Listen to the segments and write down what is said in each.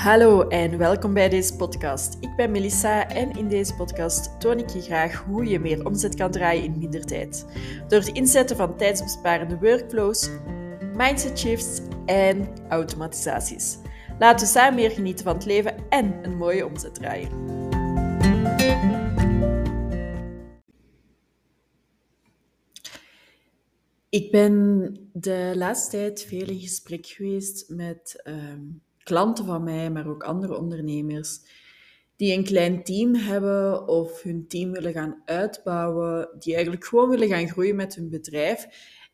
Hallo en welkom bij deze podcast. Ik ben Melissa en in deze podcast toon ik je graag hoe je meer omzet kan draaien in minder tijd. Door het inzetten van tijdsbesparende workflows, mindset shifts en automatisaties. Laten we samen meer genieten van het leven en een mooie omzet draaien. Ik ben de laatste tijd veel in gesprek geweest met ehm, klanten van mij, maar ook andere ondernemers, die een klein team hebben of hun team willen gaan uitbouwen, die eigenlijk gewoon willen gaan groeien met hun bedrijf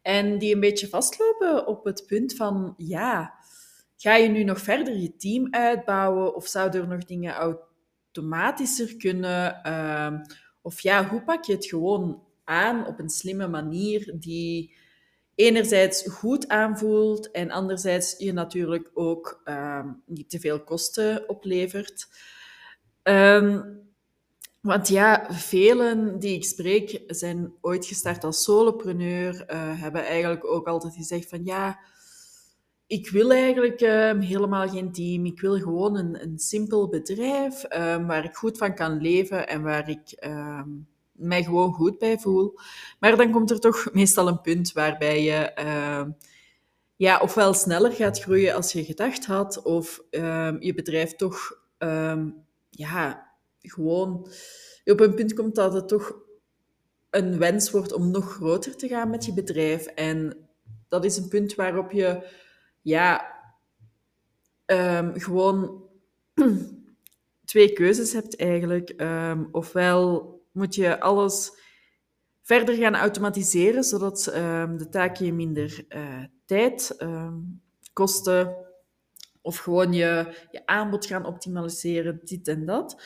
en die een beetje vastlopen op het punt van, ja, ga je nu nog verder je team uitbouwen of zouden er nog dingen automatischer kunnen? Ehm, of ja, hoe pak je het gewoon aan op een slimme manier die enerzijds goed aanvoelt en anderzijds je natuurlijk ook ehm, niet te veel kosten oplevert. Um, want ja, velen die ik spreek zijn ooit gestart als solopreneur, uh, hebben eigenlijk ook altijd gezegd van ja, ik wil eigenlijk uh, helemaal geen team. Ik wil gewoon een, een simpel bedrijf waar ik goed van kan leven en waar ik mij gewoon goed bij voel. Maar dan komt er toch meestal een punt waarbij je uh, ja, ofwel sneller gaat groeien als je gedacht had, of uh, je bedrijf toch um, ja, gewoon op een punt komt dat het toch een wens wordt om nog groter te gaan met je bedrijf. En dat is een punt waarop je ja, um, gewoon twee keuzes hebt eigenlijk. Ofwel moet je alles verder gaan automatiseren, zodat um, de taken je minder uh, tijd um, kosten. Of gewoon je, je aanbod gaan optimaliseren, dit en dat.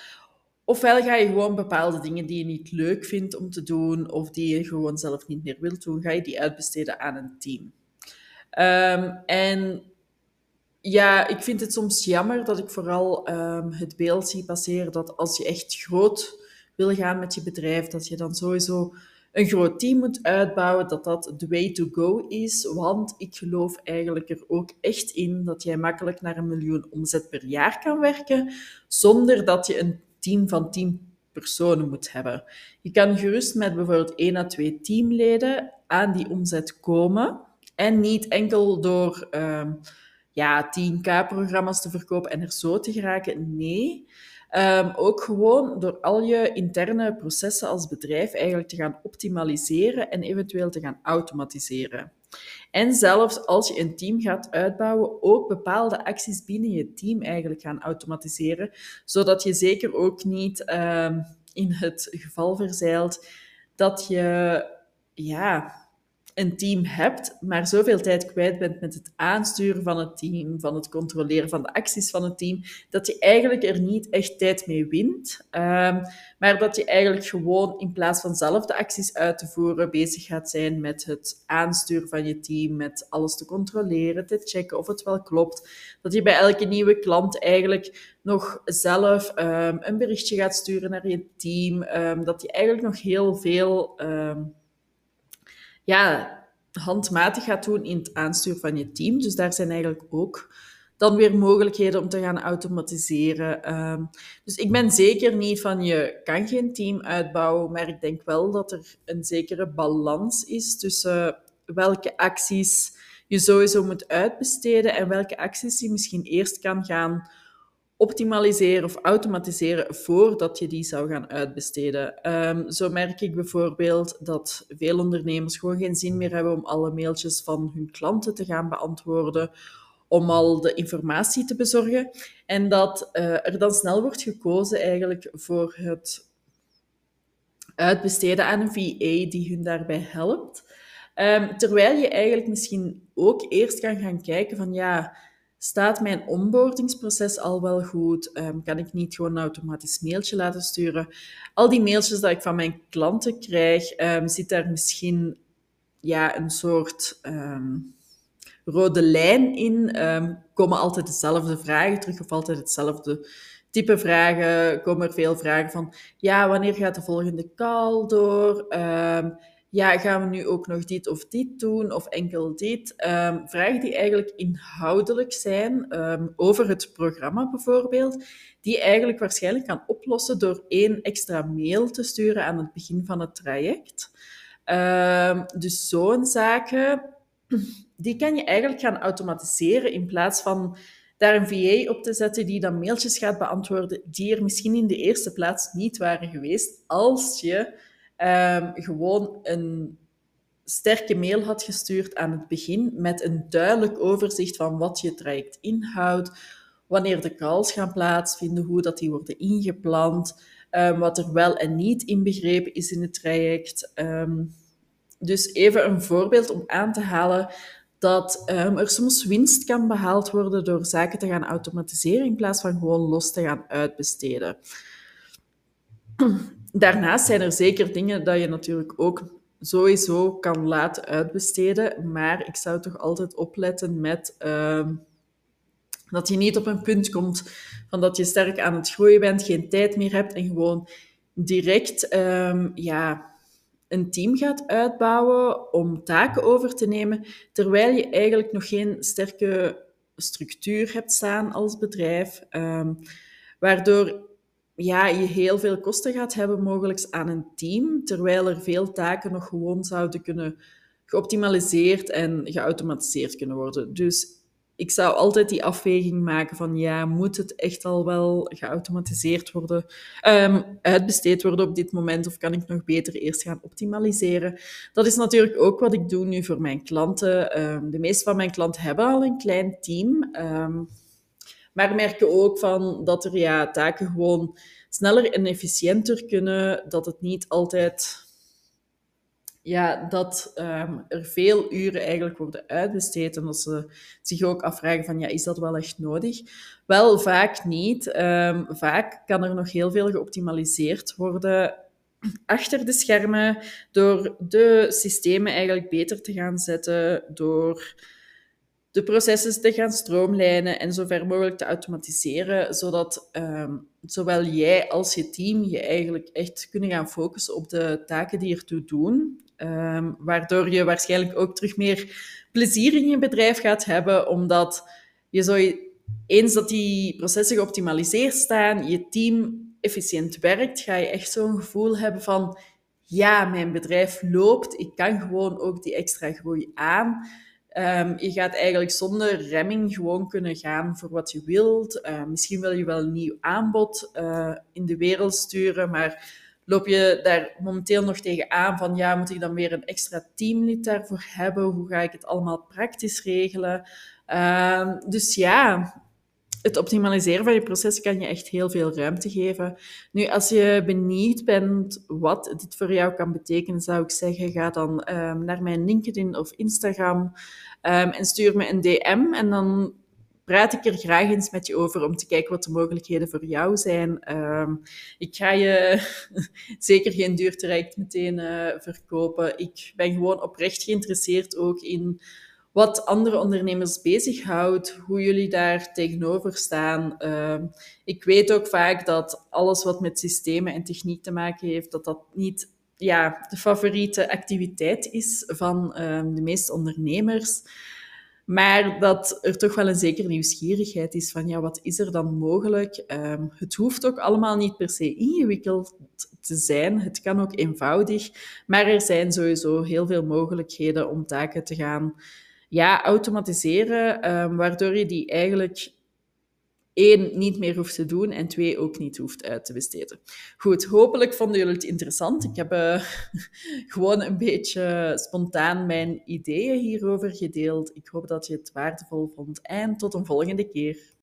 Ofwel ga je gewoon bepaalde dingen die je niet leuk vindt om te doen, of die je gewoon zelf niet meer wilt doen, ga je die uitbesteden aan een team. Um, en ja, ik vind het soms jammer dat ik vooral het beeld zie passeren dat als je echt groot wil gaan met je bedrijf, dat je dan sowieso een groot team moet uitbouwen, dat dat the way to go is. Want ik geloof eigenlijk er ook echt in dat jij makkelijk naar een miljoen omzet per jaar kan werken, zonder dat je een team van 10 personen moet hebben. Je kan gerust met bijvoorbeeld 1 à 2 teamleden aan die omzet komen. En niet enkel door um, ja, 10k-programma's te verkopen en er zo te geraken. Nee, Um, ook gewoon door al je interne processen als bedrijf eigenlijk te gaan optimaliseren en eventueel te gaan automatiseren. En zelfs als je een team gaat uitbouwen, ook bepaalde acties binnen je team eigenlijk gaan automatiseren, zodat je zeker ook niet um, in het geval verzeilt dat je ja, een team hebt, maar zoveel tijd kwijt bent met het aansturen van het team, van het controleren van de acties van het team, dat je eigenlijk er niet echt tijd mee wint. Um, maar dat je eigenlijk gewoon in plaats van zelf de acties uit te voeren, bezig gaat zijn met het aansturen van je team, met alles te controleren, te checken of het wel klopt. Dat je bij elke nieuwe klant eigenlijk nog zelf um, een berichtje gaat sturen naar je team. Um, dat je eigenlijk nog heel veel ja, handmatig gaat doen in het aansturen van je team. Dus daar zijn eigenlijk ook dan weer mogelijkheden om te gaan automatiseren. Um, dus ik ben zeker niet van je kan geen team uitbouwen, maar ik denk wel dat er een zekere balans is tussen welke acties je sowieso moet uitbesteden en welke acties je misschien eerst kan gaan optimaliseren of automatiseren voordat je die zou gaan uitbesteden. Um, zo merk ik bijvoorbeeld dat veel ondernemers gewoon geen zin meer hebben om alle mailtjes van hun klanten te gaan beantwoorden, om al de informatie te bezorgen. En dat uh, er dan snel wordt gekozen eigenlijk voor het uitbesteden aan een VA die hun daarbij helpt. Um, terwijl je eigenlijk misschien ook eerst kan gaan kijken van ja, Staat mijn onboardingsproces al wel goed? Um, kan ik niet gewoon een automatisch mailtje laten sturen? Al die mailtjes dat ik van mijn klanten krijg, um, zit daar misschien ja, een soort um, rode lijn in? komen altijd dezelfde vragen terug of altijd hetzelfde type vragen? Komen er veel vragen van, ja, wanneer gaat de volgende call door? Ja, gaan we nu ook nog dit of dit doen, of enkel dit? Um, vragen die eigenlijk inhoudelijk zijn um, over het programma bijvoorbeeld, die eigenlijk waarschijnlijk kan oplossen door één extra mail te sturen aan het begin van het traject. Um, dus zo'n zaken, die kan je eigenlijk gaan automatiseren in plaats van daar een VA op te zetten die dan mailtjes gaat beantwoorden die er misschien in de eerste plaats niet waren geweest, als je um, gewoon een sterke mail had gestuurd aan het begin met een duidelijk overzicht van wat je traject inhoudt, wanneer de calls gaan plaatsvinden, hoe dat die worden ingepland, um, wat er wel en niet inbegrepen is in het traject. Um, dus even een voorbeeld om aan te halen dat er soms winst kan behaald worden door zaken te gaan automatiseren in plaats van gewoon los te gaan uitbesteden. Daarnaast zijn er zeker dingen dat je natuurlijk ook sowieso kan laten uitbesteden, maar ik zou toch altijd opletten met uh, dat je niet op een punt komt van dat je sterk aan het groeien bent, geen tijd meer hebt en gewoon direct um, ja, een team gaat uitbouwen om taken over te nemen, terwijl je eigenlijk nog geen sterke structuur hebt staan als bedrijf, um, waardoor ja, je heel veel kosten gaat hebben mogelijk aan een team, terwijl er veel taken nog gewoon zouden kunnen geoptimaliseerd en geautomatiseerd kunnen worden. Dus ik zou altijd die afweging maken van ja, moet het echt al wel geautomatiseerd worden, um, uitbesteed worden op dit moment of kan ik nog beter eerst gaan optimaliseren? Dat is natuurlijk ook wat ik doe nu voor mijn klanten. Um, de meeste van mijn klanten hebben al een klein team. Um, maar merken ook van dat er ja, taken gewoon sneller en efficiënter kunnen, dat het niet altijd ja, dat um, er veel uren eigenlijk worden uitbesteed en dat ze zich ook afvragen van, ja, is dat wel echt nodig? Wel, vaak niet. Um, vaak kan er nog heel veel geoptimaliseerd worden achter de schermen door de systemen eigenlijk beter te gaan zetten, door de processen te gaan stroomlijnen en zo ver mogelijk te automatiseren, zodat um, zowel jij als je team je eigenlijk echt kunnen gaan focussen op de taken die ertoe doen, um, waardoor je waarschijnlijk ook terug meer plezier in je bedrijf gaat hebben, omdat je zo eens dat die processen geoptimaliseerd staan, je team efficiënt werkt, ga je echt zo'n gevoel hebben van ja, mijn bedrijf loopt, ik kan gewoon ook die extra groei aan. Um, je gaat eigenlijk zonder remming gewoon kunnen gaan voor wat je wilt. Uh, misschien wil je wel een nieuw aanbod uh, in de wereld sturen, maar loop je daar momenteel nog tegen aan van ja, moet ik dan weer een extra teamlid daarvoor hebben? Hoe ga ik het allemaal praktisch regelen? Uh, dus ja, het optimaliseren van je proces kan je echt heel veel ruimte geven. Nu, als je benieuwd bent wat dit voor jou kan betekenen, zou ik zeggen, ga dan um, naar mijn LinkedIn of Instagram um, en stuur me een DM en dan praat ik er graag eens met je over om te kijken wat de mogelijkheden voor jou zijn. Um, ik ga je zeker geen duur meteen uh, verkopen. Ik ben gewoon oprecht geïnteresseerd ook in wat andere ondernemers bezighoudt, hoe jullie daar tegenover staan. Uh, ik weet ook vaak dat alles wat met systemen en techniek te maken heeft, dat dat niet ja, de favoriete activiteit is van uh, de meeste ondernemers. Maar dat er toch wel een zekere nieuwsgierigheid is van, ja, wat is er dan mogelijk? Um, het hoeft ook allemaal niet per se ingewikkeld te zijn. Het kan ook eenvoudig. Maar er zijn sowieso heel veel mogelijkheden om taken te gaan ja, automatiseren, um, waardoor je die eigenlijk één, niet meer hoeft te doen en twee, ook niet hoeft uit te besteden. Goed, hopelijk vonden jullie het interessant. Ik heb uh, gewoon een beetje spontaan mijn ideeën hierover gedeeld. Ik hoop dat je het waardevol vond en tot een volgende keer.